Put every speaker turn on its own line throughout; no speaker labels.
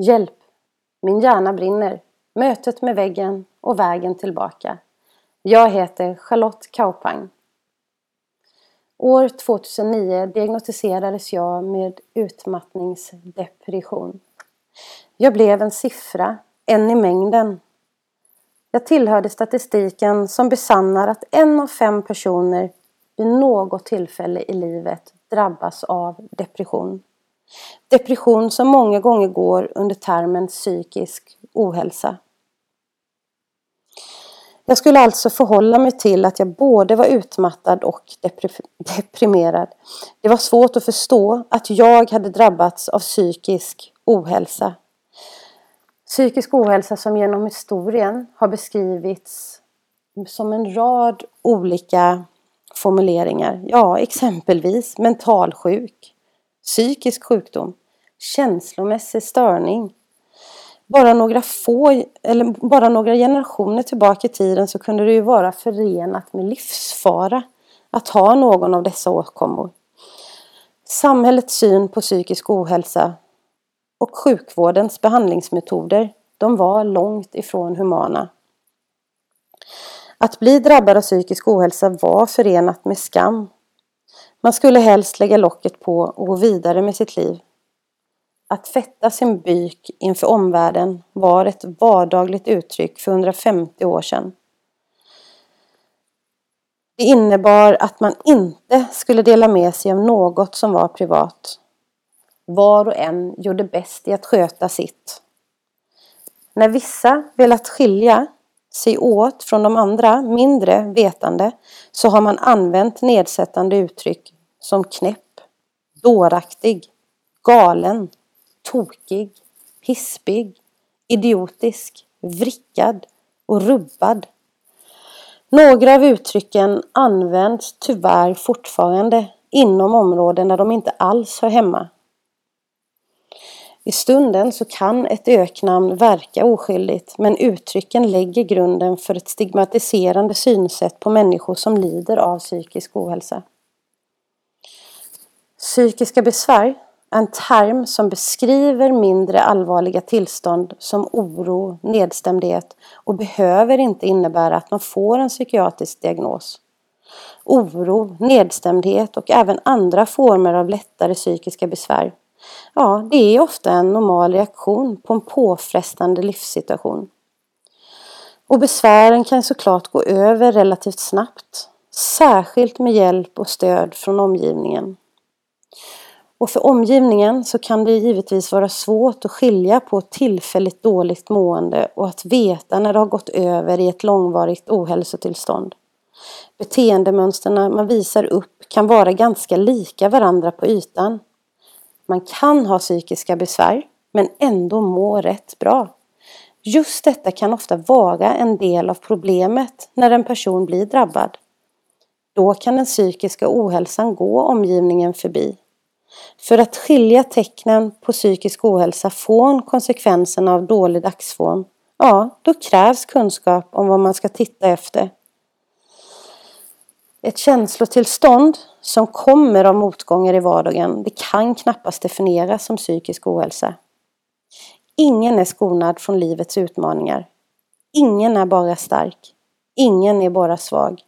Hjälp! Min hjärna brinner. Mötet med väggen och vägen tillbaka. Jag heter Charlotte Kaupang. År 2009 diagnostiserades jag med utmattningsdepression. Jag blev en siffra, en i mängden. Jag tillhörde statistiken som besannar att en av fem personer vid något tillfälle i livet drabbas av depression. Depression som många gånger går under termen psykisk ohälsa. Jag skulle alltså förhålla mig till att jag både var utmattad och deprimerad. Det var svårt att förstå att jag hade drabbats av psykisk ohälsa. Psykisk ohälsa som genom historien har beskrivits som en rad olika formuleringar. Ja, exempelvis mentalsjuk, psykisk sjukdom, känslomässig störning. Bara några få, eller bara några generationer tillbaka i tiden så kunde det ju vara förenat med livsfara att ha någon av dessa åkommor. Samhällets syn på psykisk ohälsa och sjukvårdens behandlingsmetoder, de var långt ifrån humana. Att bli drabbad av psykisk ohälsa var förenat med skam man skulle helst lägga locket på och gå vidare med sitt liv. Att fetta sin byk inför omvärlden var ett vardagligt uttryck för 150 år sedan. Det innebar att man inte skulle dela med sig av något som var privat. Var och en gjorde bäst i att sköta sitt. När vissa velat skilja sig åt från de andra, mindre vetande, så har man använt nedsättande uttryck som knäpp, dåraktig, galen, tokig, hispig, idiotisk, vrickad och rubbad. Några av uttrycken används tyvärr fortfarande inom områden där de inte alls hör hemma. I stunden så kan ett öknamn verka oskyldigt men uttrycken lägger grunden för ett stigmatiserande synsätt på människor som lider av psykisk ohälsa. Psykiska besvär är en term som beskriver mindre allvarliga tillstånd som oro, nedstämdhet och behöver inte innebära att man får en psykiatrisk diagnos. Oro, nedstämdhet och även andra former av lättare psykiska besvär Ja, det är ofta en normal reaktion på en påfrestande livssituation. Och besvären kan såklart gå över relativt snabbt, särskilt med hjälp och stöd från omgivningen. Och för omgivningen så kan det givetvis vara svårt att skilja på tillfälligt dåligt mående och att veta när det har gått över i ett långvarigt ohälsotillstånd. Beteendemönsterna man visar upp kan vara ganska lika varandra på ytan. Man kan ha psykiska besvär men ändå må rätt bra. Just detta kan ofta vara en del av problemet när en person blir drabbad. Då kan den psykiska ohälsan gå omgivningen förbi. För att skilja tecknen på psykisk ohälsa från konsekvenserna av dålig dagsform, ja, då krävs kunskap om vad man ska titta efter. Ett känslotillstånd som kommer av motgångar i vardagen, det kan knappast definieras som psykisk ohälsa. Ingen är skonad från livets utmaningar. Ingen är bara stark. Ingen är bara svag.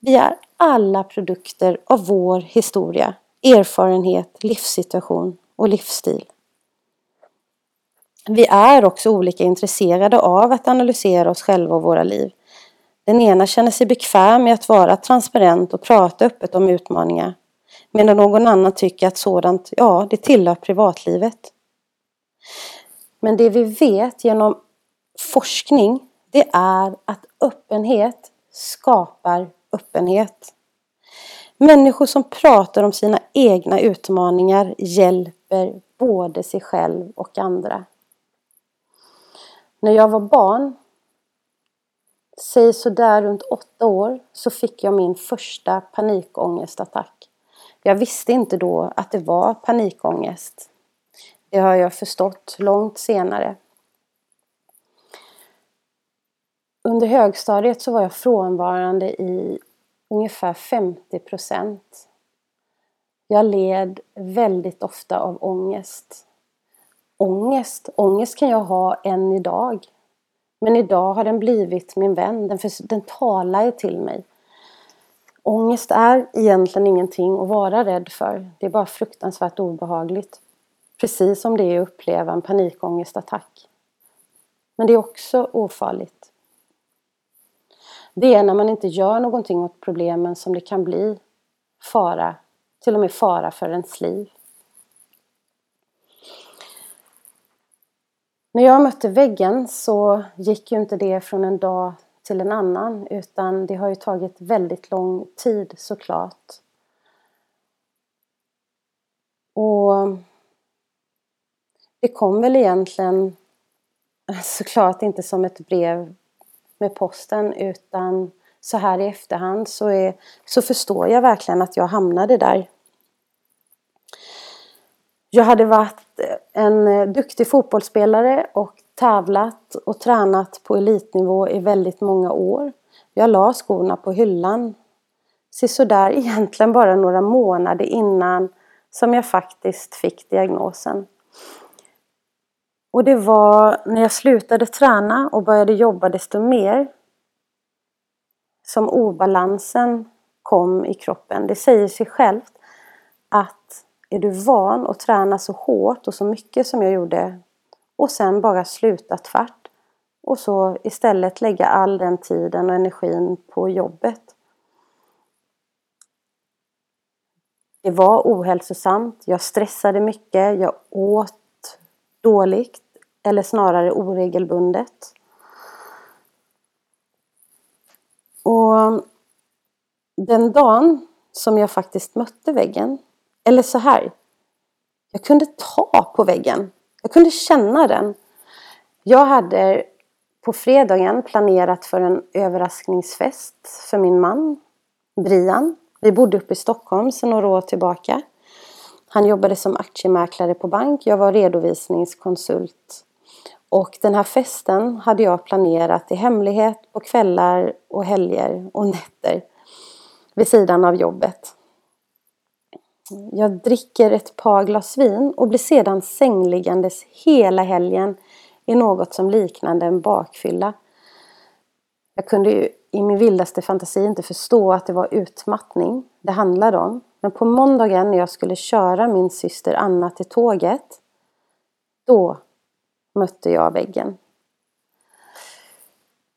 Vi är alla produkter av vår historia erfarenhet, livssituation och livsstil. Vi är också olika intresserade av att analysera oss själva och våra liv. Den ena känner sig bekväm med att vara transparent och prata öppet om utmaningar. Medan någon annan tycker att sådant, ja, det tillhör privatlivet. Men det vi vet genom forskning, det är att öppenhet skapar öppenhet. Människor som pratar om sina egna utmaningar hjälper både sig själv och andra. När jag var barn, säg sådär runt åtta år, så fick jag min första panikångestattack. Jag visste inte då att det var panikångest. Det har jag förstått långt senare. Under högstadiet så var jag frånvarande i ungefär 50 procent. Jag led väldigt ofta av ångest. Ångest, ångest kan jag ha än idag. Men idag har den blivit min vän, den, för, den talar ju till mig. Ångest är egentligen ingenting att vara rädd för. Det är bara fruktansvärt obehagligt. Precis som det är att uppleva en panikångestattack. Men det är också ofarligt. Det är när man inte gör någonting åt problemen som det kan bli fara, till och med fara för ens liv. När jag mötte väggen så gick ju inte det från en dag till en annan utan det har ju tagit väldigt lång tid såklart. Och det kom väl egentligen såklart inte som ett brev med posten utan så här i efterhand så, är, så förstår jag verkligen att jag hamnade där. Jag hade varit en eh, duktig fotbollsspelare och tävlat och tränat på elitnivå i väldigt många år. Jag la skorna på hyllan. sisådär, egentligen bara några månader innan som jag faktiskt fick diagnosen. Och det var när jag slutade träna och började jobba desto mer som obalansen kom i kroppen. Det säger sig självt är du van att träna så hårt och så mycket som jag gjorde och sen bara sluta tvärt och så istället lägga all den tiden och energin på jobbet. Det var ohälsosamt, jag stressade mycket, jag åt dåligt eller snarare oregelbundet. Och den dagen som jag faktiskt mötte väggen, eller så här, jag kunde ta på väggen. Jag kunde känna den. Jag hade på fredagen planerat för en överraskningsfest för min man, Brian. Vi bodde uppe i Stockholm sedan några år tillbaka. Han jobbade som aktiemäklare på bank, jag var redovisningskonsult. Och den här festen hade jag planerat i hemlighet på kvällar och helger och nätter vid sidan av jobbet. Jag dricker ett par glas vin och blir sedan sängliggandes hela helgen i något som liknade en bakfylla. Jag kunde ju i min vildaste fantasi inte förstå att det var utmattning det handlade om. Men på måndagen när jag skulle köra min syster Anna till tåget, då mötte jag väggen.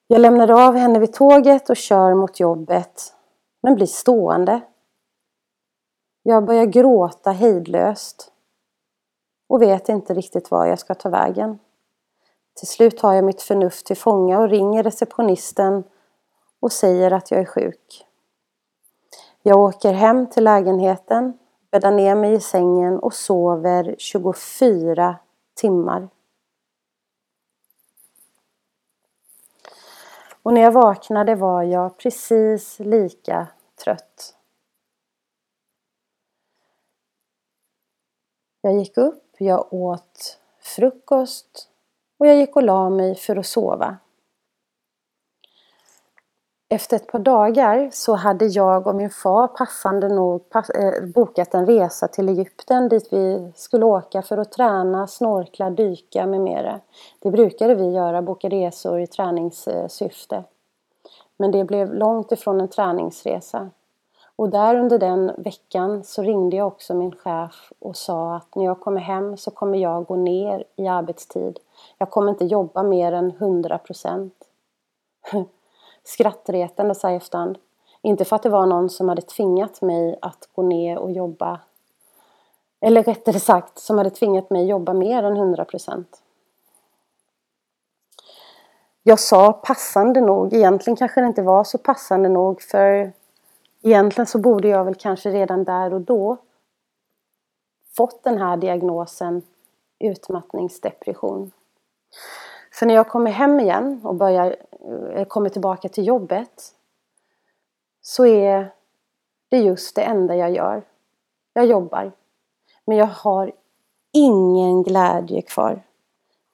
Jag lämnade av henne vid tåget och kör mot jobbet, men blir stående. Jag börjar gråta hejdlöst och vet inte riktigt var jag ska ta vägen. Till slut tar jag mitt förnuft till fånga och ringer receptionisten och säger att jag är sjuk. Jag åker hem till lägenheten, bäddar ner mig i sängen och sover 24 timmar. Och när jag vaknade var jag precis lika trött. Jag gick upp, jag åt frukost och jag gick och la mig för att sova. Efter ett par dagar så hade jag och min far passande nog pass, eh, bokat en resa till Egypten dit vi skulle åka för att träna, snorkla, dyka med mera. Det brukade vi göra, boka resor i träningssyfte. Men det blev långt ifrån en träningsresa. Och där under den veckan så ringde jag också min chef och sa att när jag kommer hem så kommer jag gå ner i arbetstid. Jag kommer inte jobba mer än 100 procent. Skrattretande så här efterhand. Inte för att det var någon som hade tvingat mig att gå ner och jobba. Eller rättare sagt, som hade tvingat mig jobba mer än 100 procent. Jag sa passande nog, egentligen kanske det inte var så passande nog för egentligen så borde jag väl kanske redan där och då fått den här diagnosen utmattningsdepression. För när jag kommer hem igen och börjar, eh, kommer tillbaka till jobbet så är det just det enda jag gör. Jag jobbar. Men jag har ingen glädje kvar.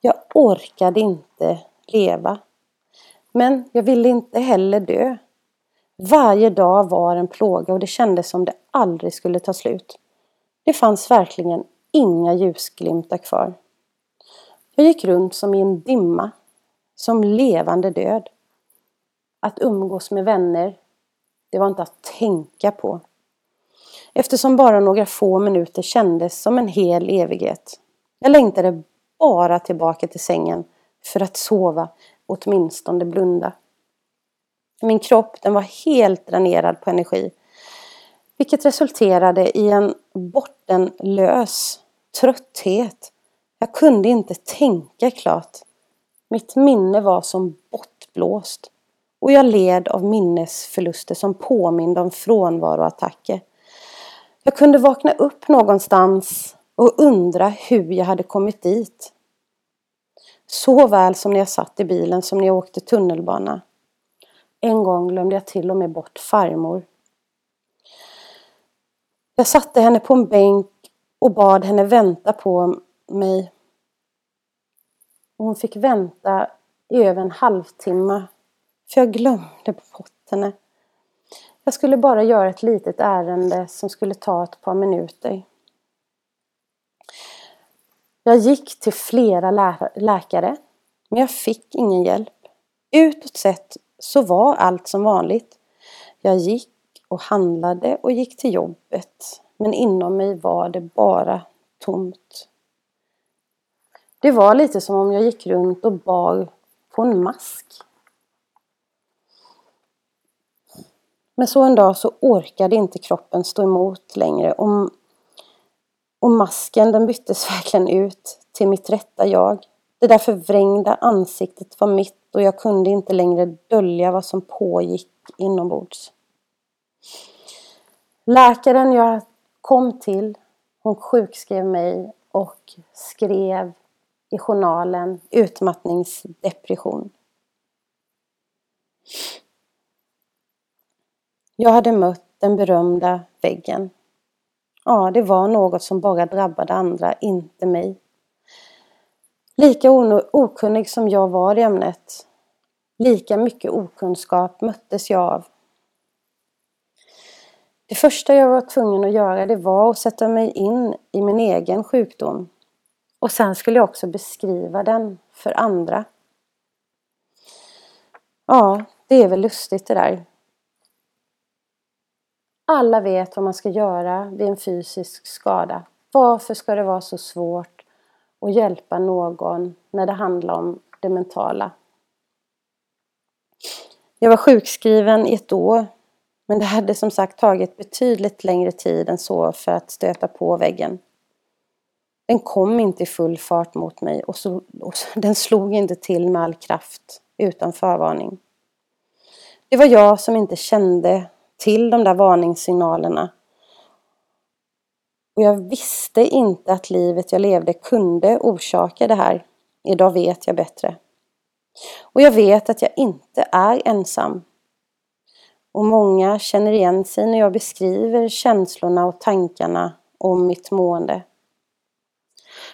Jag orkade inte leva. Men jag ville inte heller dö. Varje dag var en plåga och det kändes som det aldrig skulle ta slut. Det fanns verkligen inga ljusglimtar kvar. Jag gick runt som i en dimma, som levande död. Att umgås med vänner, det var inte att tänka på. Eftersom bara några få minuter kändes som en hel evighet. Jag längtade bara tillbaka till sängen för att sova, åtminstone blunda. Min kropp den var helt dränerad på energi. Vilket resulterade i en bortenlös trötthet. Jag kunde inte tänka klart. Mitt minne var som bortblåst och jag led av minnesförluster som påminde om frånvaroattacker. Jag kunde vakna upp någonstans och undra hur jag hade kommit dit. Såväl som när jag satt i bilen som när jag åkte tunnelbana. En gång glömde jag till och med bort farmor. Jag satte henne på en bänk och bad henne vänta på mig. Och hon fick vänta i över en halvtimme för jag glömde bort henne. Jag skulle bara göra ett litet ärende som skulle ta ett par minuter. Jag gick till flera lä läkare, men jag fick ingen hjälp. Utåt sett så var allt som vanligt. Jag gick och handlade och gick till jobbet, men inom mig var det bara tomt. Det var lite som om jag gick runt och bar på en mask. Men så en dag så orkade inte kroppen stå emot längre och, och masken den byttes verkligen ut till mitt rätta jag. Det där förvrängda ansiktet var mitt då jag kunde inte längre dölja vad som pågick inombords. Läkaren jag kom till, hon sjukskrev mig och skrev i journalen utmattningsdepression. Jag hade mött den berömda väggen. Ja, det var något som bara drabbade andra, inte mig. Lika okunnig som jag var i ämnet, lika mycket okunskap möttes jag av. Det första jag var tvungen att göra det var att sätta mig in i min egen sjukdom. Och sen skulle jag också beskriva den för andra. Ja, det är väl lustigt det där. Alla vet vad man ska göra vid en fysisk skada. Varför ska det vara så svårt och hjälpa någon när det handlar om det mentala? Jag var sjukskriven i ett år men det hade som sagt tagit betydligt längre tid än så för att stöta på väggen. Den kom inte i full fart mot mig och, så, och den slog inte till med all kraft utan förvarning. Det var jag som inte kände till de där varningssignalerna. Och jag visste inte att livet jag levde kunde orsaka det här. Idag vet jag bättre. Och jag vet att jag inte är ensam. Och många känner igen sig när jag beskriver känslorna och tankarna om mitt mående.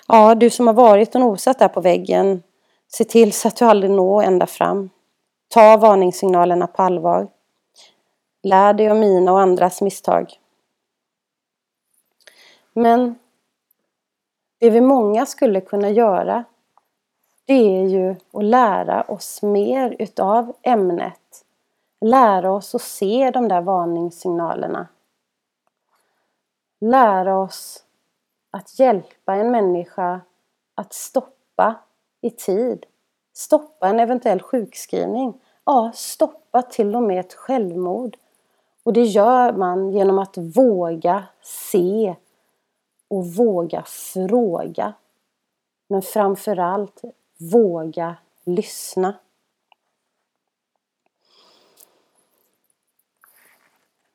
Ja, du som har varit och nosat där på väggen, se till så att du aldrig når ända fram. Ta varningssignalerna på allvar. Lär dig av mina och andras misstag. Men det vi många skulle kunna göra det är ju att lära oss mer utav ämnet. Lära oss att se de där varningssignalerna. Lära oss att hjälpa en människa att stoppa i tid. Stoppa en eventuell sjukskrivning. Ja, stoppa till och med ett självmord. Och det gör man genom att våga se och våga fråga. Men framförallt våga lyssna.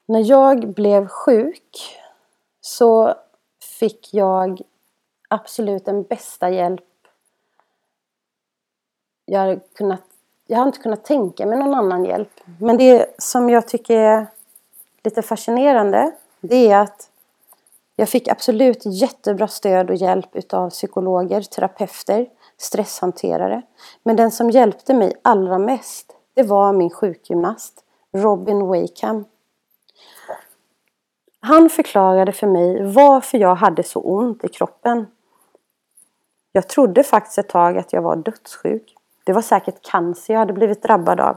När jag blev sjuk så fick jag absolut den bästa hjälp jag har kunnat jag har inte kunnat tänka mig någon annan hjälp. Men det som jag tycker är lite fascinerande det är att jag fick absolut jättebra stöd och hjälp utav psykologer, terapeuter, stresshanterare. Men den som hjälpte mig allra mest det var min sjukgymnast Robin Wakeham. Han förklarade för mig varför jag hade så ont i kroppen. Jag trodde faktiskt ett tag att jag var dödssjuk. Det var säkert cancer jag hade blivit drabbad av.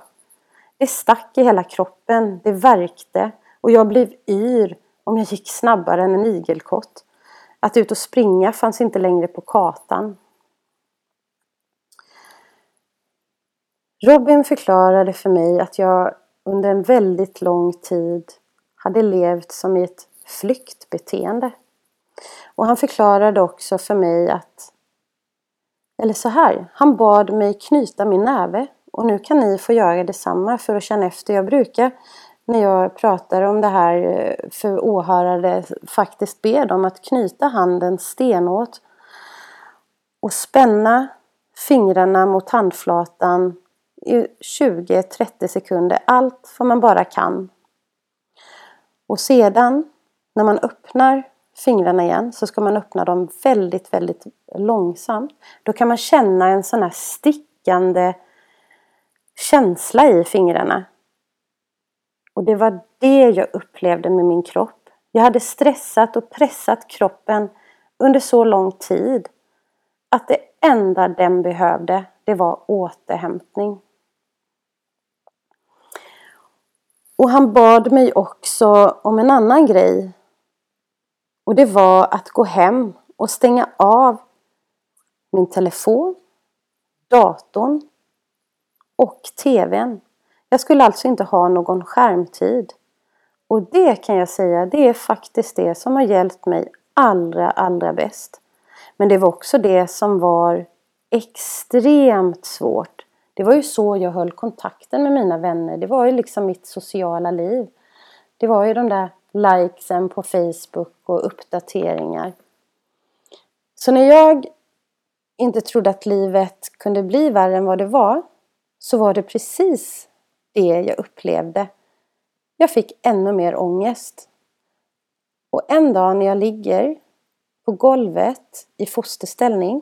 Det stack i hela kroppen, det värkte och jag blev yr om jag gick snabbare än en igelkott. Att ut och springa fanns inte längre på kartan. Robin förklarade för mig att jag under en väldigt lång tid hade levt som i ett flyktbeteende. Och han förklarade också för mig att eller så här, han bad mig knyta min näve och nu kan ni få göra detsamma för att känna efter. Jag brukar när jag pratar om det här eh, för åhörare faktiskt be dem att knyta handen stenåt och spänna fingrarna mot handflatan i 20-30 sekunder, allt vad man bara kan. Och sedan när man öppnar fingrarna igen så ska man öppna dem väldigt, väldigt långsamt. Då kan man känna en sån här stickande känsla i fingrarna. Och det var det jag upplevde med min kropp. Jag hade stressat och pressat kroppen under så lång tid att det enda den behövde det var återhämtning. Och han bad mig också om en annan grej och det var att gå hem och stänga av min telefon, datorn och TVn. Jag skulle alltså inte ha någon skärmtid. Och det kan jag säga, det är faktiskt det som har hjälpt mig allra, allra bäst. Men det var också det som var extremt svårt. Det var ju så jag höll kontakten med mina vänner. Det var ju liksom mitt sociala liv. Det var ju de där likesen på Facebook och uppdateringar. Så när jag inte trodde att livet kunde bli värre än vad det var så var det precis det jag upplevde. Jag fick ännu mer ångest. Och en dag när jag ligger på golvet i fosterställning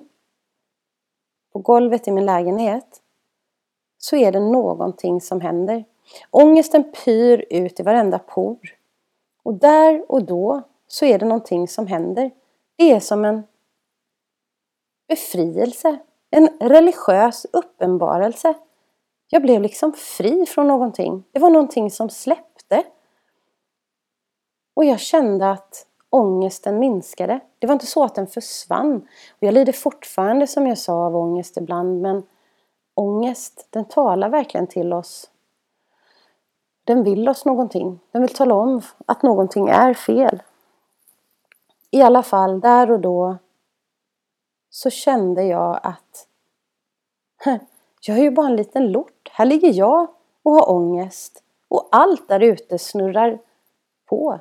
på golvet i min lägenhet så är det någonting som händer. Ångesten pyr ut i varenda por. Och där och då så är det någonting som händer. Det är som en befrielse, en religiös uppenbarelse. Jag blev liksom fri från någonting. Det var någonting som släppte. Och jag kände att ångesten minskade. Det var inte så att den försvann. Och jag lider fortfarande som jag sa av ångest ibland men ångest den talar verkligen till oss den vill oss någonting. Den vill tala om att någonting är fel. I alla fall, där och då så kände jag att jag är ju bara en liten lort. Här ligger jag och har ångest. Och allt där ute snurrar på.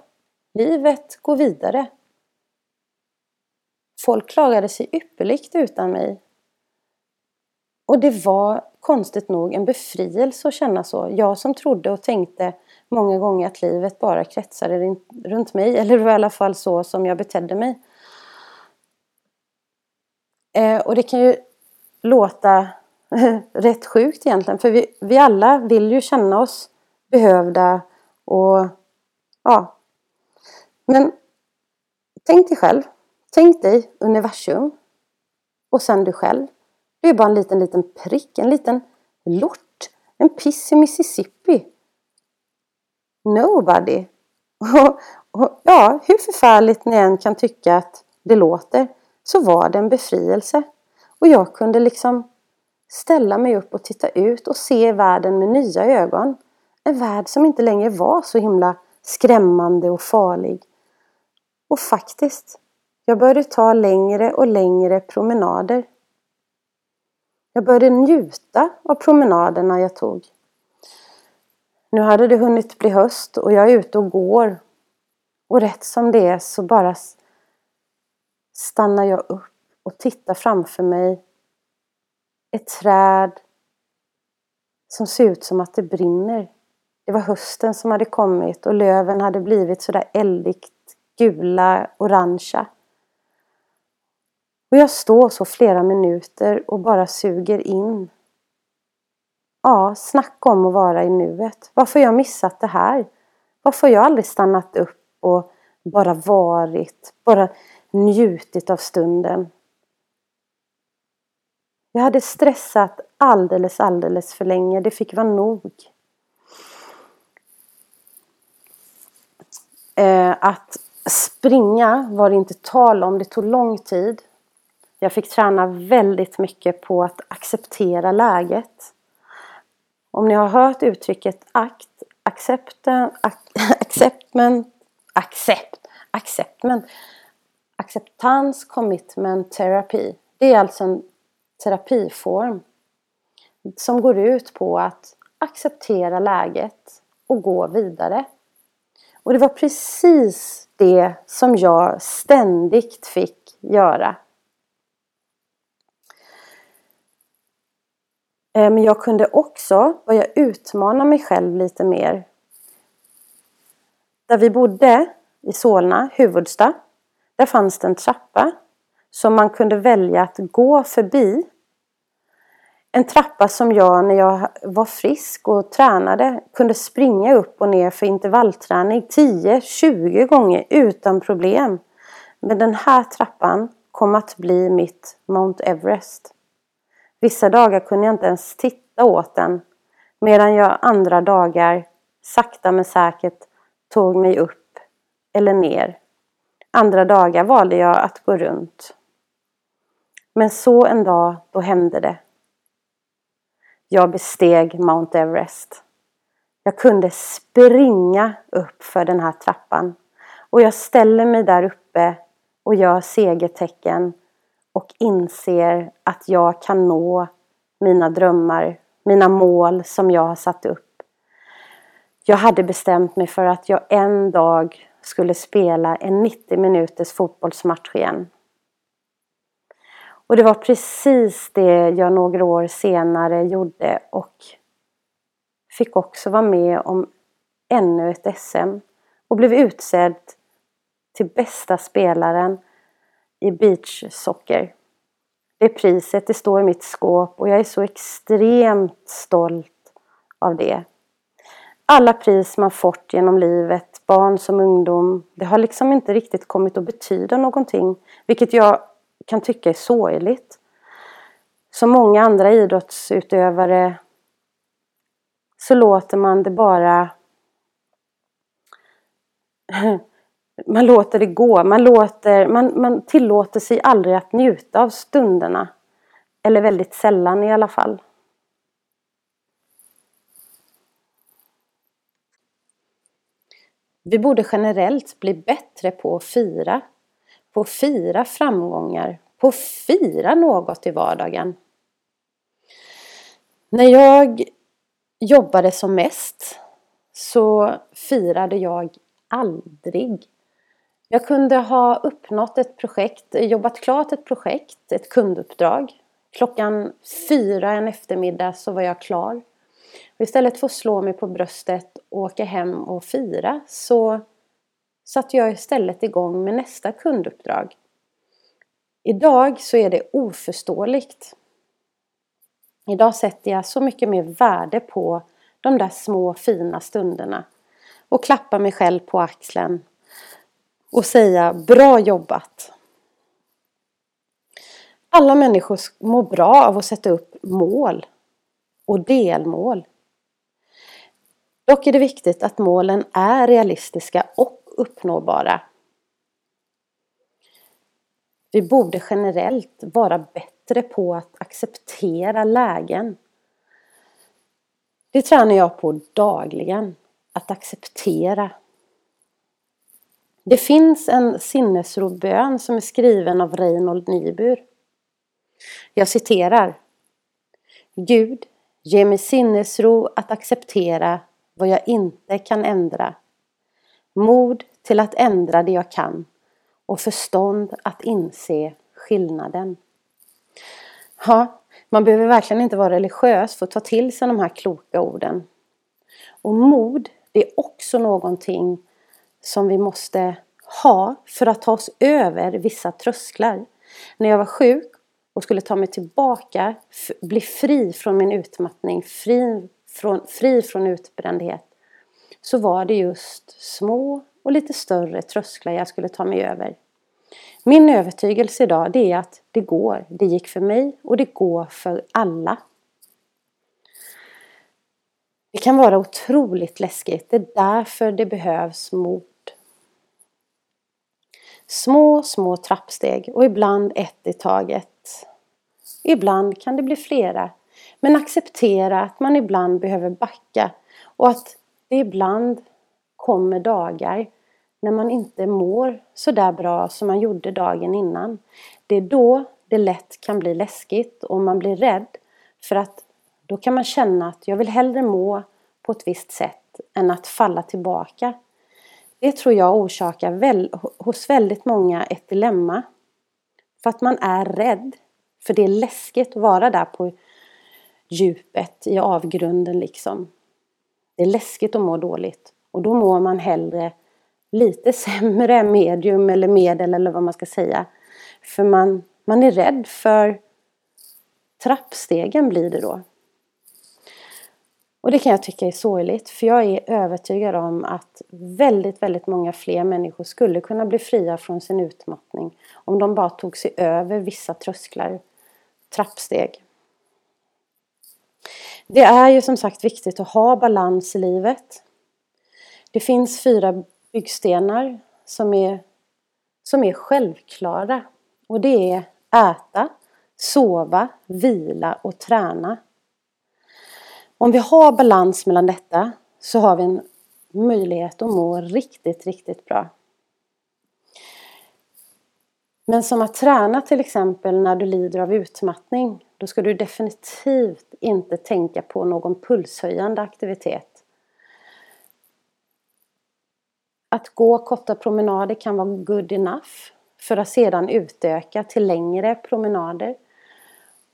Livet går vidare. Folk klarade sig ypperligt utan mig. Och det var konstigt nog en befrielse att känna så. Jag som trodde och tänkte många gånger att livet bara kretsade runt mig. Eller det var i alla fall så som jag betedde mig. Eh, och det kan ju låta rätt sjukt egentligen. För vi, vi alla vill ju känna oss behövda och ja. Men tänk dig själv. Tänk dig universum. Och sen du själv. Du är bara en liten, liten prick, en liten lort. En piss i Mississippi. Nobody. Och, och, ja, hur förfärligt ni än kan tycka att det låter så var det en befrielse. Och jag kunde liksom ställa mig upp och titta ut och se världen med nya ögon. En värld som inte längre var så himla skrämmande och farlig. Och faktiskt, jag började ta längre och längre promenader. Jag började njuta av promenaderna jag tog. Nu hade det hunnit bli höst och jag är ute och går. Och rätt som det är så bara stannar jag upp och tittar framför mig ett träd som ser ut som att det brinner. Det var hösten som hade kommit och löven hade blivit sådär eldigt gula, orangea. Och jag står så flera minuter och bara suger in. Ja, snacka om att vara i nuet. Varför har jag missat det här? Varför har jag aldrig stannat upp och bara varit, bara njutit av stunden? Jag hade stressat alldeles, alldeles för länge. Det fick vara nog. Eh, att springa var det inte tal om. Det tog lång tid. Jag fick träna väldigt mycket på att acceptera läget. Om ni har hört uttrycket akt, accepten, acceptment, accept, acceptment, acceptans, commitment, terapi. Det är alltså en terapiform som går ut på att acceptera läget och gå vidare. Och det var precis det som jag ständigt fick göra. Eh, men jag kunde också börja utmana mig själv lite mer. Där vi bodde i Solna, huvudstad, där fanns det en trappa som man kunde välja att gå förbi. En trappa som jag när jag var frisk och tränade kunde springa upp och ner för intervallträning 10-20 gånger utan problem. Men den här trappan kom att bli mitt Mount Everest. Vissa dagar kunde jag inte ens titta åt den medan jag andra dagar sakta men säkert tog mig upp eller ner. Andra dagar valde jag att gå runt. Men så en dag, då hände det. Jag besteg Mount Everest. Jag kunde springa upp för den här trappan. Och jag ställer mig där uppe och gör segertecken och inser att jag kan nå mina drömmar, mina mål som jag har satt upp. Jag hade bestämt mig för att jag en dag skulle spela en 90 minuters fotbollsmatch igen. Och det var precis det jag några år senare gjorde och fick också vara med om ännu ett SM och blev utsedd till bästa spelaren i beachsocker. Det priset, det står i mitt skåp och jag är så extremt stolt av det. Alla pris man fått genom livet, barn som ungdom, det har liksom inte riktigt kommit att betyda någonting. Vilket jag kan tycka är sorgligt. Som många andra idrottsutövare så låter man det bara man låter det gå. Man, låter, man, man tillåter sig aldrig att njuta av stunderna. Eller väldigt sällan i alla fall. Vi borde generellt bli bättre på att fira på att fira framgångar, på att fira något i vardagen. När jag jobbade som mest så firade jag aldrig. Jag kunde ha uppnått ett projekt, jobbat klart ett projekt, ett kunduppdrag. Klockan fyra en eftermiddag så var jag klar. Och istället för att slå mig på bröstet och åka hem och fira så satte jag istället igång med nästa kunduppdrag. Idag så är det oförståeligt. Idag sätter jag så mycket mer värde på de där små fina stunderna och klappar mig själv på axeln och säga bra jobbat. Alla människor mår bra av att sätta upp mål och delmål. Dock är det viktigt att målen är realistiska och uppnåbara. Vi borde generellt vara bättre på att acceptera lägen. Det tränar jag på dagligen, att acceptera. Det finns en sinnesrobön som är skriven av Reinhold Niebuhr. Jag citerar. Gud, ge mig sinnesro att acceptera vad jag inte kan ändra mod till att ändra det jag kan och förstånd att inse skillnaden. Ja, man behöver verkligen inte vara religiös för att ta till sig de här kloka orden. Och mod, det är också någonting som vi måste ha för att ta oss över vissa trösklar. När jag var sjuk och skulle ta mig tillbaka, bli fri från min utmattning, fri från, fri från utbrändhet, så var det just små och lite större trösklar jag skulle ta mig över. Min övertygelse idag det är att det går. Det gick för mig och det går för alla. Det kan vara otroligt läskigt. Det är därför det behövs mod. Små, små trappsteg och ibland ett i taget. Ibland kan det bli flera. Men acceptera att man ibland behöver backa och att det ibland kommer dagar när man inte mår så där bra som man gjorde dagen innan. Det är då det lätt kan bli läskigt och man blir rädd för att då kan man känna att jag vill hellre må på ett visst sätt än att falla tillbaka. Det tror jag orsakar väl, hos väldigt många ett dilemma. För att man är rädd. För det är läskigt att vara där på djupet i avgrunden liksom. Det är läskigt att må dåligt. Och då mår man hellre lite sämre medium eller medel eller vad man ska säga. För man, man är rädd för trappstegen blir det då. Och det kan jag tycka är sorgligt för jag är övertygad om att väldigt, väldigt många fler människor skulle kunna bli fria från sin utmattning om de bara tog sig över vissa trösklar, trappsteg. Det är ju som sagt viktigt att ha balans i livet. Det finns fyra byggstenar som är, som är självklara. Och det är äta, sova, vila och träna. Om vi har balans mellan detta så har vi en möjlighet att må riktigt, riktigt bra. Men som att träna till exempel när du lider av utmattning, då ska du definitivt inte tänka på någon pulshöjande aktivitet. Att gå korta promenader kan vara good enough för att sedan utöka till längre promenader.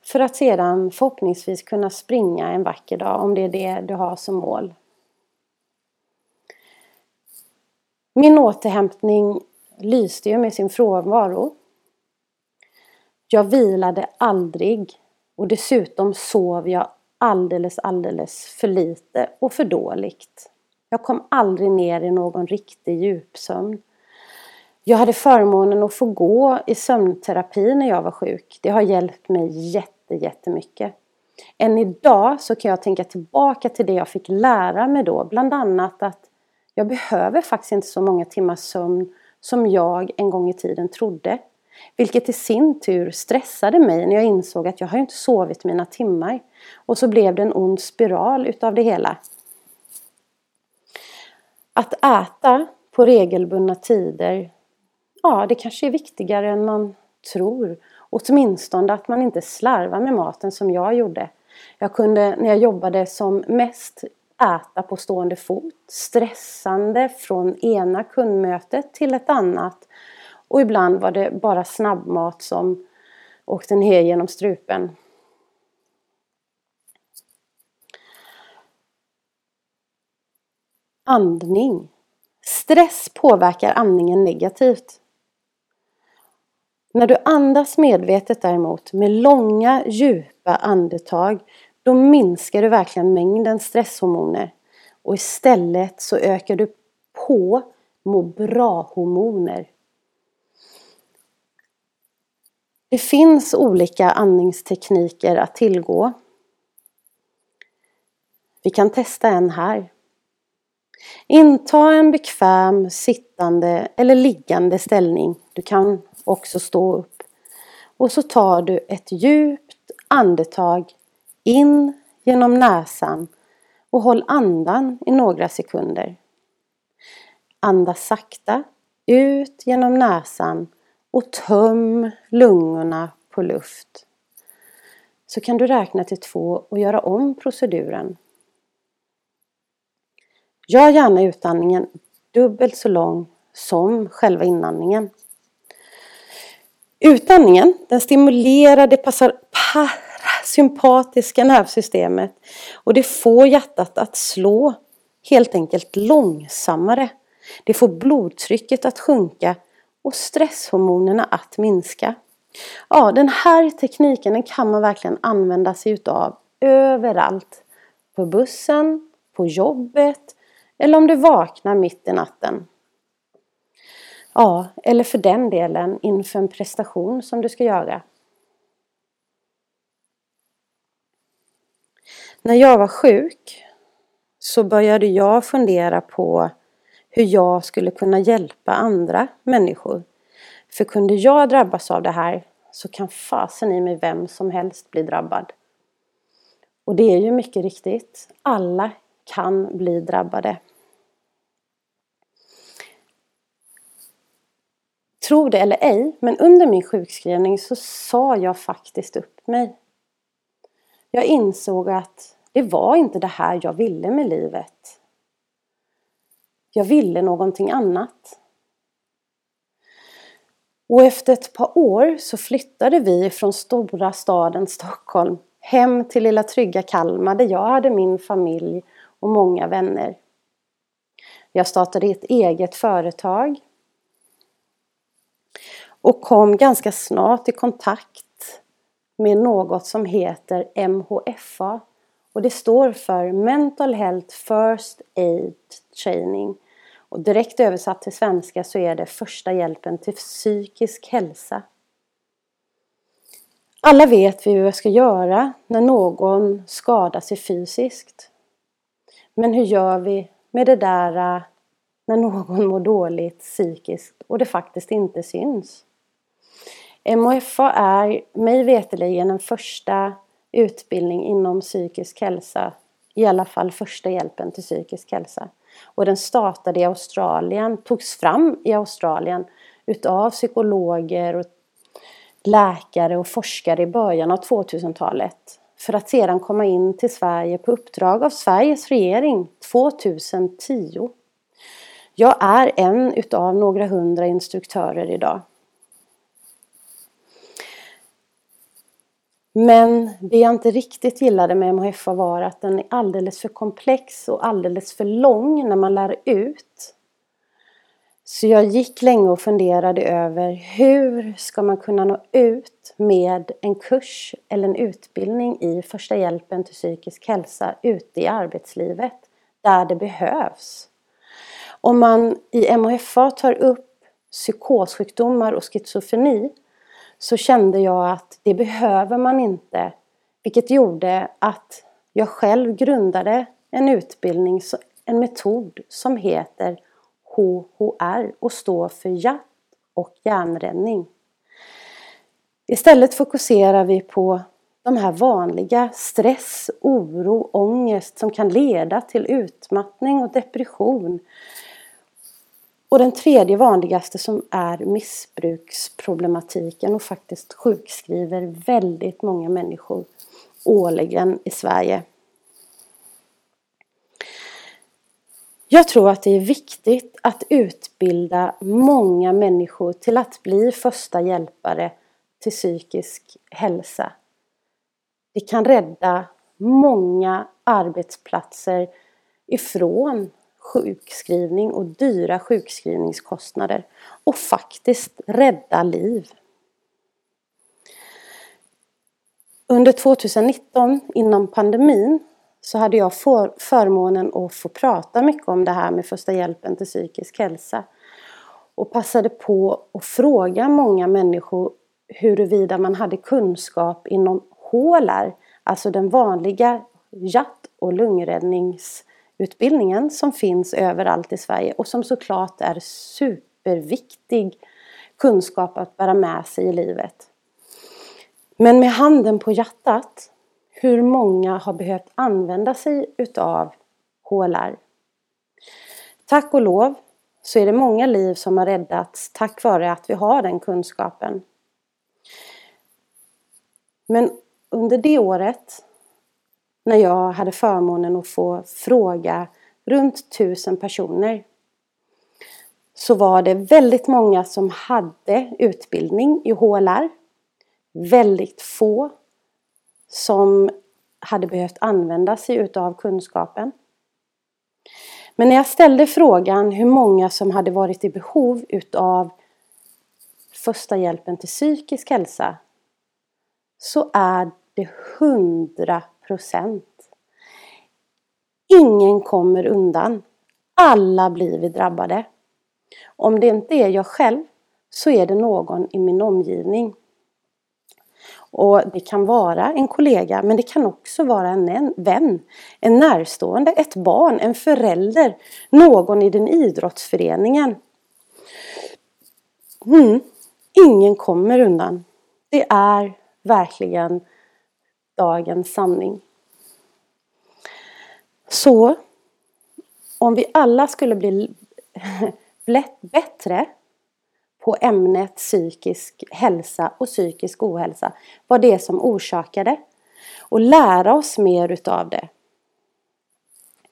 För att sedan förhoppningsvis kunna springa en vacker dag om det är det du har som mål. Min återhämtning lyste ju med sin frånvaro. Jag vilade aldrig och dessutom sov jag alldeles, alldeles för lite och för dåligt. Jag kom aldrig ner i någon riktig djupsömn. Jag hade förmånen att få gå i sömnterapi när jag var sjuk. Det har hjälpt mig jätte, jättemycket. Än idag så kan jag tänka tillbaka till det jag fick lära mig då. Bland annat att jag behöver faktiskt inte så många timmars sömn som jag en gång i tiden trodde. Vilket i sin tur stressade mig när jag insåg att jag har inte sovit mina timmar. Och så blev det en ond spiral utav det hela. Att äta på regelbundna tider, ja det kanske är viktigare än man tror. Åtminstone att man inte slarvar med maten som jag gjorde. Jag kunde när jag jobbade som mest äta på stående fot, stressande från ena kundmötet till ett annat. Och ibland var det bara snabbmat som åkte ner genom strupen. Andning. Stress påverkar andningen negativt. När du andas medvetet däremot med långa djupa andetag då minskar du verkligen mängden stresshormoner och istället så ökar du på må bra-hormoner. Det finns olika andningstekniker att tillgå. Vi kan testa en här. Inta en bekväm sittande eller liggande ställning. Du kan också stå upp. Och så tar du ett djupt andetag in genom näsan och håll andan i några sekunder. Andas sakta ut genom näsan och töm lungorna på luft. Så kan du räkna till två och göra om proceduren. Gör gärna utandningen dubbelt så lång som själva inandningen. Utandningen den stimulerar det parasympatiska nervsystemet och det får hjärtat att slå helt enkelt långsammare. Det får blodtrycket att sjunka och stresshormonerna att minska. Ja, den här tekniken den kan man verkligen använda sig utav överallt. På bussen, på jobbet eller om du vaknar mitt i natten. Ja, eller för den delen inför en prestation som du ska göra. När jag var sjuk så började jag fundera på hur jag skulle kunna hjälpa andra människor. För kunde jag drabbas av det här så kan fasen i mig vem som helst bli drabbad. Och det är ju mycket riktigt. Alla kan bli drabbade. Tro det eller ej, men under min sjukskrivning så sa jag faktiskt upp mig. Jag insåg att det var inte det här jag ville med livet. Jag ville någonting annat. Och efter ett par år så flyttade vi från stora staden Stockholm hem till lilla trygga Kalmar där jag hade min familj och många vänner. Jag startade ett eget företag och kom ganska snart i kontakt med något som heter MHFA och det står för Mental Health First Aid Training och direkt översatt till svenska så är det första hjälpen till psykisk hälsa. Alla vet vi hur vi ska göra när någon skadar sig fysiskt. Men hur gör vi med det där eh, när någon mår dåligt psykiskt och det faktiskt inte syns? MHFA är mig veterligen den första utbildning inom psykisk hälsa, i alla fall första hjälpen till psykisk hälsa. Och den startade i Australien, togs fram i Australien utav psykologer och läkare och forskare i början av 2000-talet för att sedan komma in till Sverige på uppdrag av Sveriges regering 2010. Jag är en utav några hundra instruktörer idag. Men det jag inte riktigt gillade med MHFA var att den är alldeles för komplex och alldeles för lång när man lär ut. Så jag gick länge och funderade över hur ska man kunna nå ut med en kurs eller en utbildning i första hjälpen till psykisk hälsa ute i arbetslivet där det behövs. Om man i MHFA tar upp psykossjukdomar och schizofreni så kände jag att det behöver man inte. Vilket gjorde att jag själv grundade en utbildning, en metod som heter HHR och står för hjärt och hjärnräddning. Istället fokuserar vi på de här vanliga stress, oro, ångest som kan leda till utmattning och depression och den tredje vanligaste som är missbruksproblematiken och faktiskt sjukskriver väldigt många människor årligen i Sverige. Jag tror att det är viktigt att utbilda många människor till att bli första hjälpare till psykisk hälsa. Det kan rädda många arbetsplatser ifrån sjukskrivning och dyra sjukskrivningskostnader och faktiskt rädda liv. Under 2019 inom pandemin så hade jag för, förmånen att få prata mycket om det här med första hjälpen till psykisk hälsa. Och passade på att fråga många människor huruvida man hade kunskap inom HLR, alltså den vanliga hjärt och lungräddnings utbildningen som finns överallt i Sverige och som såklart är superviktig kunskap att bära med sig i livet. Men med handen på hjärtat, hur många har behövt använda sig utav HLR? Tack och lov så är det många liv som har räddats tack vare att vi har den kunskapen. Men under det året när jag hade förmånen att få fråga runt tusen personer så var det väldigt många som hade utbildning i HLR. Väldigt få som hade behövt använda sig utav kunskapen. Men när jag ställde frågan hur många som hade varit i behov utav första hjälpen till psykisk hälsa så är det 100 procent. Ingen kommer undan. Alla blir vi drabbade. Om det inte är jag själv så är det någon i min omgivning. Och det kan vara en kollega men det kan också vara en vän, en närstående, ett barn, en förälder, någon i den idrottsföreningen. Mm. Ingen kommer undan. Det är verkligen dagens sanning. Så om vi alla skulle bli bättre på ämnet psykisk hälsa och psykisk ohälsa, vad det är som orsakar det och lära oss mer utav det.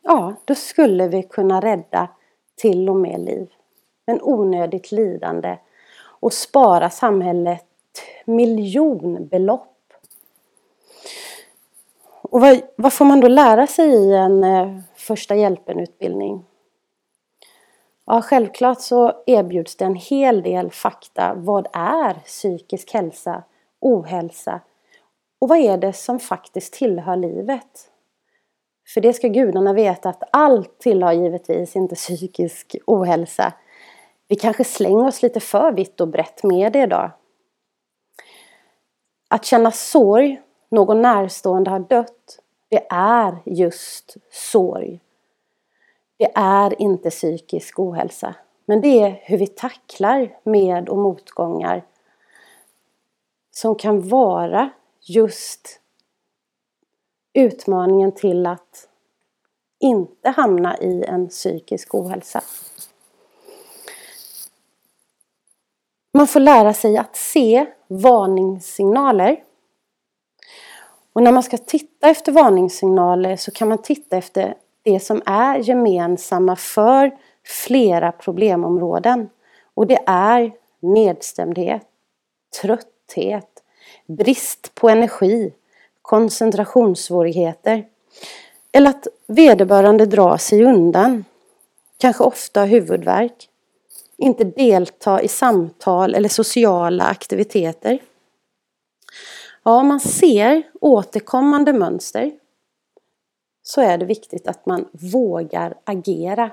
Ja, då skulle vi kunna rädda till och med liv. Men onödigt lidande och spara samhället miljonbelopp. Och vad, vad, får man då lära sig i en eh, första hjälpen-utbildning? Ja, självklart så erbjuds det en hel del fakta. Vad är psykisk hälsa, ohälsa och vad är det som faktiskt tillhör livet? För det ska gudarna veta att allt tillhör givetvis inte psykisk ohälsa. Vi kanske slänger oss lite för vitt och brett med det idag. Att känna sorg, någon närstående har dött, det är just sorg. Det är inte psykisk ohälsa. Men det är hur vi tacklar med och motgångar som kan vara just utmaningen till att inte hamna i en psykisk ohälsa. Man får lära sig att se varningssignaler. Och när man ska titta efter varningssignaler så kan man titta efter det som är gemensamma för flera problemområden. Och det är nedstämdhet, trötthet, brist på energi, koncentrationssvårigheter eller att vederbörande drar sig undan, kanske ofta huvudvärk, inte delta i samtal eller sociala aktiviteter. Ja, om man ser återkommande mönster så är det viktigt att man vågar agera.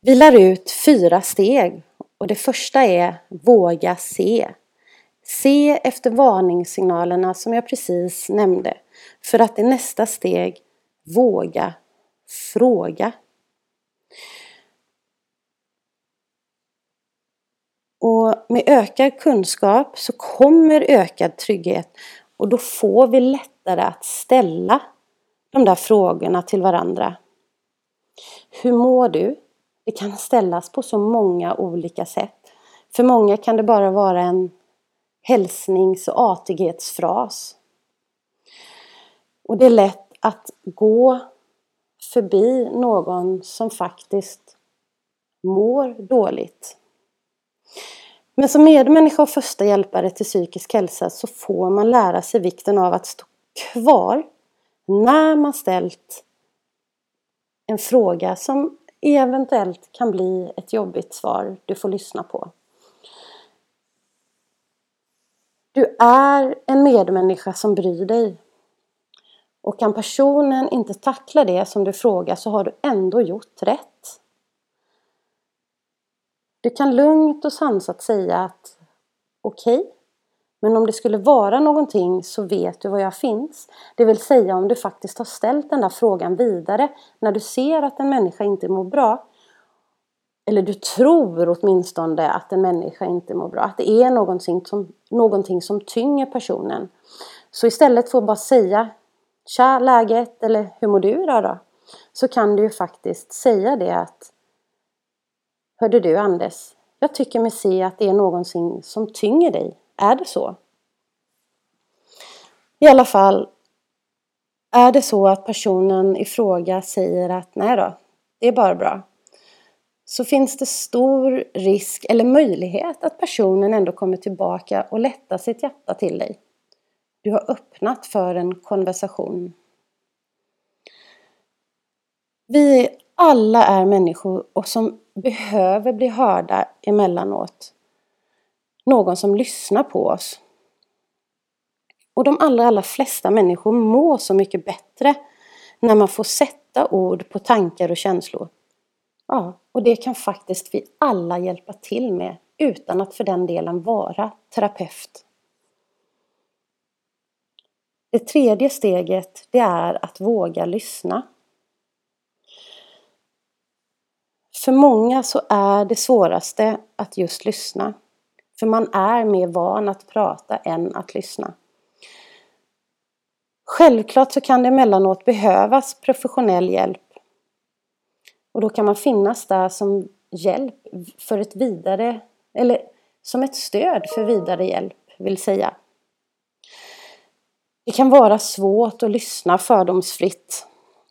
Vi lär ut fyra steg och det första är våga se. Se efter varningssignalerna som jag precis nämnde för att i nästa steg våga fråga. Och med ökad kunskap så kommer ökad trygghet och då får vi lättare att ställa de där frågorna till varandra. Hur mår du? Det kan ställas på så många olika sätt. För många kan det bara vara en hälsnings och artighetsfras. Och det är lätt att gå förbi någon som faktiskt mår dåligt. Men som medmänniska och första hjälpare till psykisk hälsa så får man lära sig vikten av att stå kvar när man ställt en fråga som eventuellt kan bli ett jobbigt svar du får lyssna på. Du är en medmänniska som bryr dig. Och kan personen inte tackla det som du frågar så har du ändå gjort rätt. Du kan lugnt och sansat säga att okej, okay, men om det skulle vara någonting så vet du var jag finns. Det vill säga om du faktiskt har ställt den där frågan vidare när du ser att en människa inte mår bra. Eller du tror åtminstone att en människa inte mår bra. Att det är någonting som, någonting som tynger personen. Så istället för att bara säga Tja, läget? Eller hur mår du idag då? Så kan du ju faktiskt säga det att Hörde du Anders, jag tycker mig se att det är någonting som tynger dig. Är det så? I alla fall, är det så att personen i fråga säger att nej då, det är bara bra. så finns det stor risk eller möjlighet att personen ändå kommer tillbaka och lättar sitt hjärta till dig. Du har öppnat för en konversation. Vi alla är människor och som behöver bli hörda emellanåt. Någon som lyssnar på oss. Och de allra, allra flesta människor mår så mycket bättre när man får sätta ord på tankar och känslor. Ja, och det kan faktiskt vi alla hjälpa till med utan att för den delen vara terapeut. Det tredje steget det är att våga lyssna. För många så är det svåraste att just lyssna. För man är mer van att prata än att lyssna. Självklart så kan det emellanåt behövas professionell hjälp. Och då kan man finnas där som hjälp för ett vidare, eller som ett stöd för vidare hjälp, vill säga. Det kan vara svårt att lyssna fördomsfritt,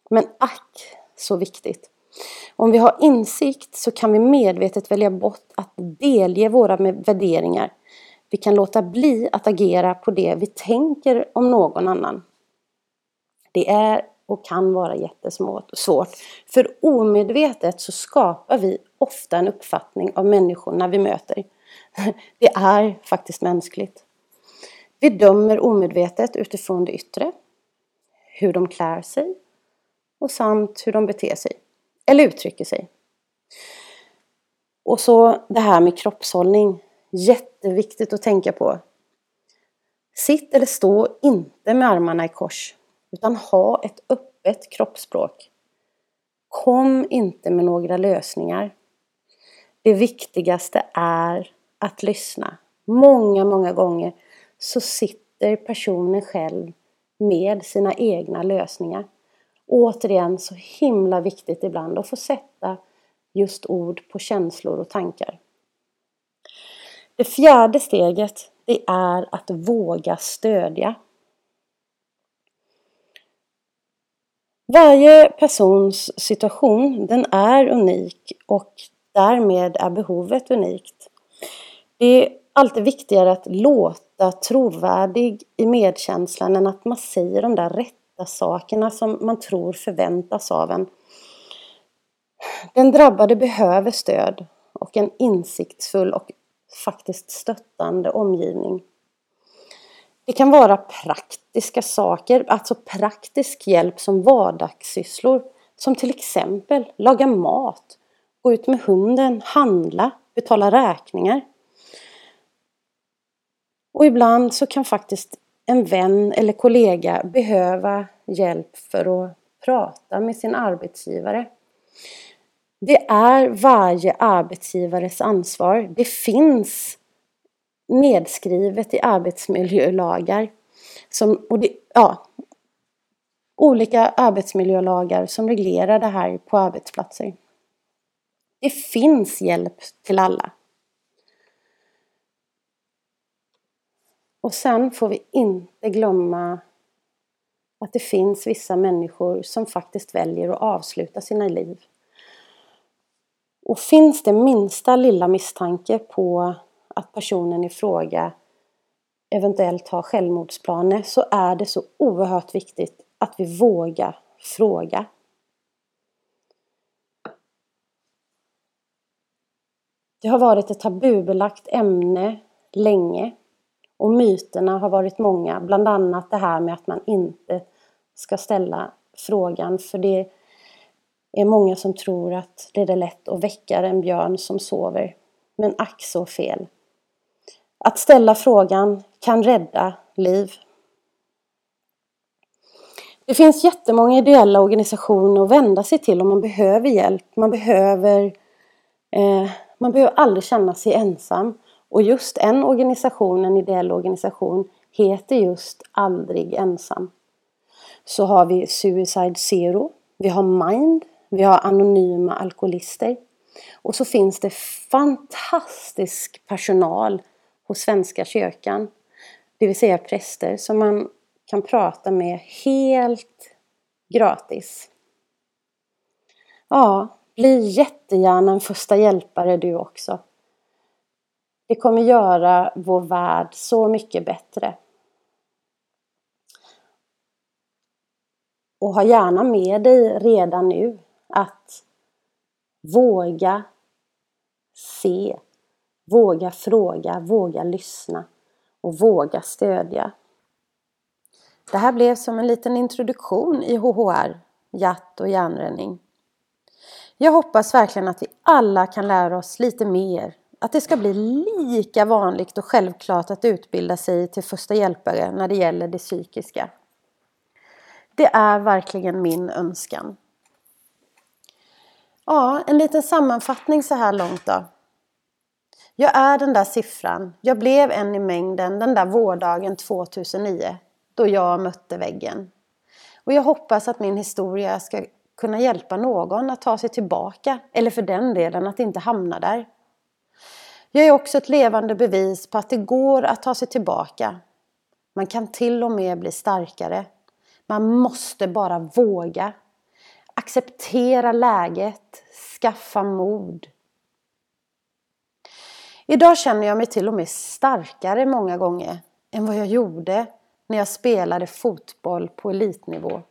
men ack så viktigt. Om vi har insikt så kan vi medvetet välja bort att delge våra värderingar. Vi kan låta bli att agera på det vi tänker om någon annan. Det är och kan vara jättesvårt. För omedvetet så skapar vi ofta en uppfattning av människorna vi möter. Det är faktiskt mänskligt. Vi dömer omedvetet utifrån det yttre, hur de klär sig och samt hur de beter sig eller uttrycker sig. Och så det här med kroppshållning. Jätteviktigt att tänka på. Sitt eller stå inte med armarna i kors, utan ha ett öppet kroppsspråk. Kom inte med några lösningar. Det viktigaste är att lyssna. Många, många gånger så sitter personen själv med sina egna lösningar återigen så himla viktigt ibland att få sätta just ord på känslor och tankar. Det fjärde steget det är att våga stödja. Varje persons situation den är unik och därmed är behovet unikt. Det är alltid viktigare att låta trovärdig i medkänslan än att man säger de där rätta rätta sakerna som man tror förväntas av en. Den drabbade behöver stöd och en insiktsfull och faktiskt stöttande omgivning. Det kan vara praktiska saker, alltså praktisk hjälp som vardagssysslor. Som till exempel laga mat, gå ut med hunden, handla, betala räkningar. Och ibland så kan faktiskt en vän eller kollega behöva hjälp för att prata med sin arbetsgivare. Det är varje arbetsgivares ansvar. Det finns nedskrivet i arbetsmiljölagar. Som, och det, ja, olika arbetsmiljölagar som reglerar det här på arbetsplatser. Det finns hjälp till alla. Och sen får vi inte glömma att det finns vissa människor som faktiskt väljer att avsluta sina liv. Och finns det minsta lilla misstanke på att personen i fråga eventuellt har självmordsplaner så är det så oerhört viktigt att vi vågar fråga. Det har varit ett tabubelagt ämne länge och myterna har varit många, bland annat det här med att man inte ska ställa frågan för det är många som tror att det är lätt att väcka en björn som sover. Men ack så fel. Att ställa frågan kan rädda liv. Det finns jättemånga ideella organisationer att vända sig till om man behöver hjälp. Man behöver, eh, man behöver aldrig känna sig ensam. Och just en organisation, en ideell organisation, heter just Aldrig ensam. Så har vi Suicide Zero, vi har Mind, vi har Anonyma Alkoholister. Och så finns det fantastisk personal hos Svenska kyrkan, det vill säga präster, som man kan prata med helt gratis. Ja, Bli jättegärna en första hjälpare du också. Det kommer göra vår värld så mycket bättre. Och ha gärna med dig redan nu att våga se, våga fråga, våga lyssna och våga stödja. Det här blev som en liten introduktion i HHR, hjärt och hjärnränning. Jag hoppas verkligen att vi alla kan lära oss lite mer. Att det ska bli lika vanligt och självklart att utbilda sig till första hjälpare när det gäller det psykiska. Det är verkligen min önskan. Ja, en liten sammanfattning så här långt då. Jag är den där siffran. Jag blev en i mängden den där vårdagen 2009 då jag mötte väggen. Och jag hoppas att min historia ska kunna hjälpa någon att ta sig tillbaka eller för den delen att inte hamna där. Jag är också ett levande bevis på att det går att ta sig tillbaka. Man kan till och med bli starkare. Man måste bara våga. Acceptera läget, skaffa mod. Idag känner jag mig till och med starkare många gånger än vad jag gjorde när jag spelade fotboll på elitnivå.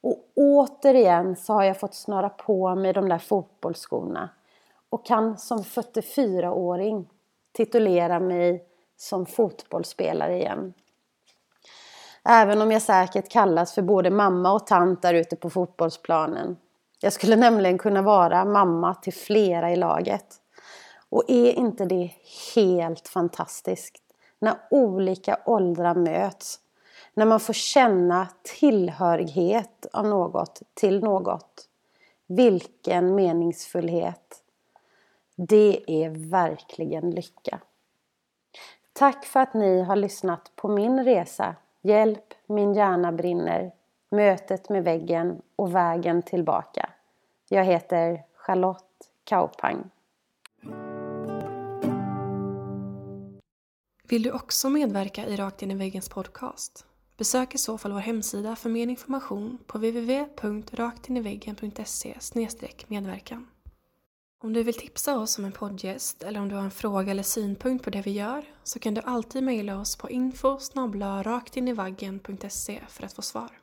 Och återigen så har jag fått snöra på mig de där fotbollsskorna och kan som 44-åring titulera mig som fotbollsspelare igen. Även om jag säkert kallas för både mamma och tant där ute på fotbollsplanen. Jag skulle nämligen kunna vara mamma till flera i laget. Och är inte det helt fantastiskt? När olika åldrar möts. När man får känna tillhörighet av något till något. Vilken meningsfullhet. Det är verkligen lycka. Tack för att ni har lyssnat på min resa Hjälp, min hjärna brinner, mötet med väggen och vägen tillbaka. Jag heter Charlotte Kaupang.
Vill du också medverka i Rakt in i väggens podcast? Besök i så fall vår hemsida för mer information på www.raktiniveggen.se medverkan. Om du vill tipsa oss om en poddgäst eller om du har en fråga eller synpunkt på det vi gör så kan du alltid mejla oss på info raktinivaggen.se för att få svar.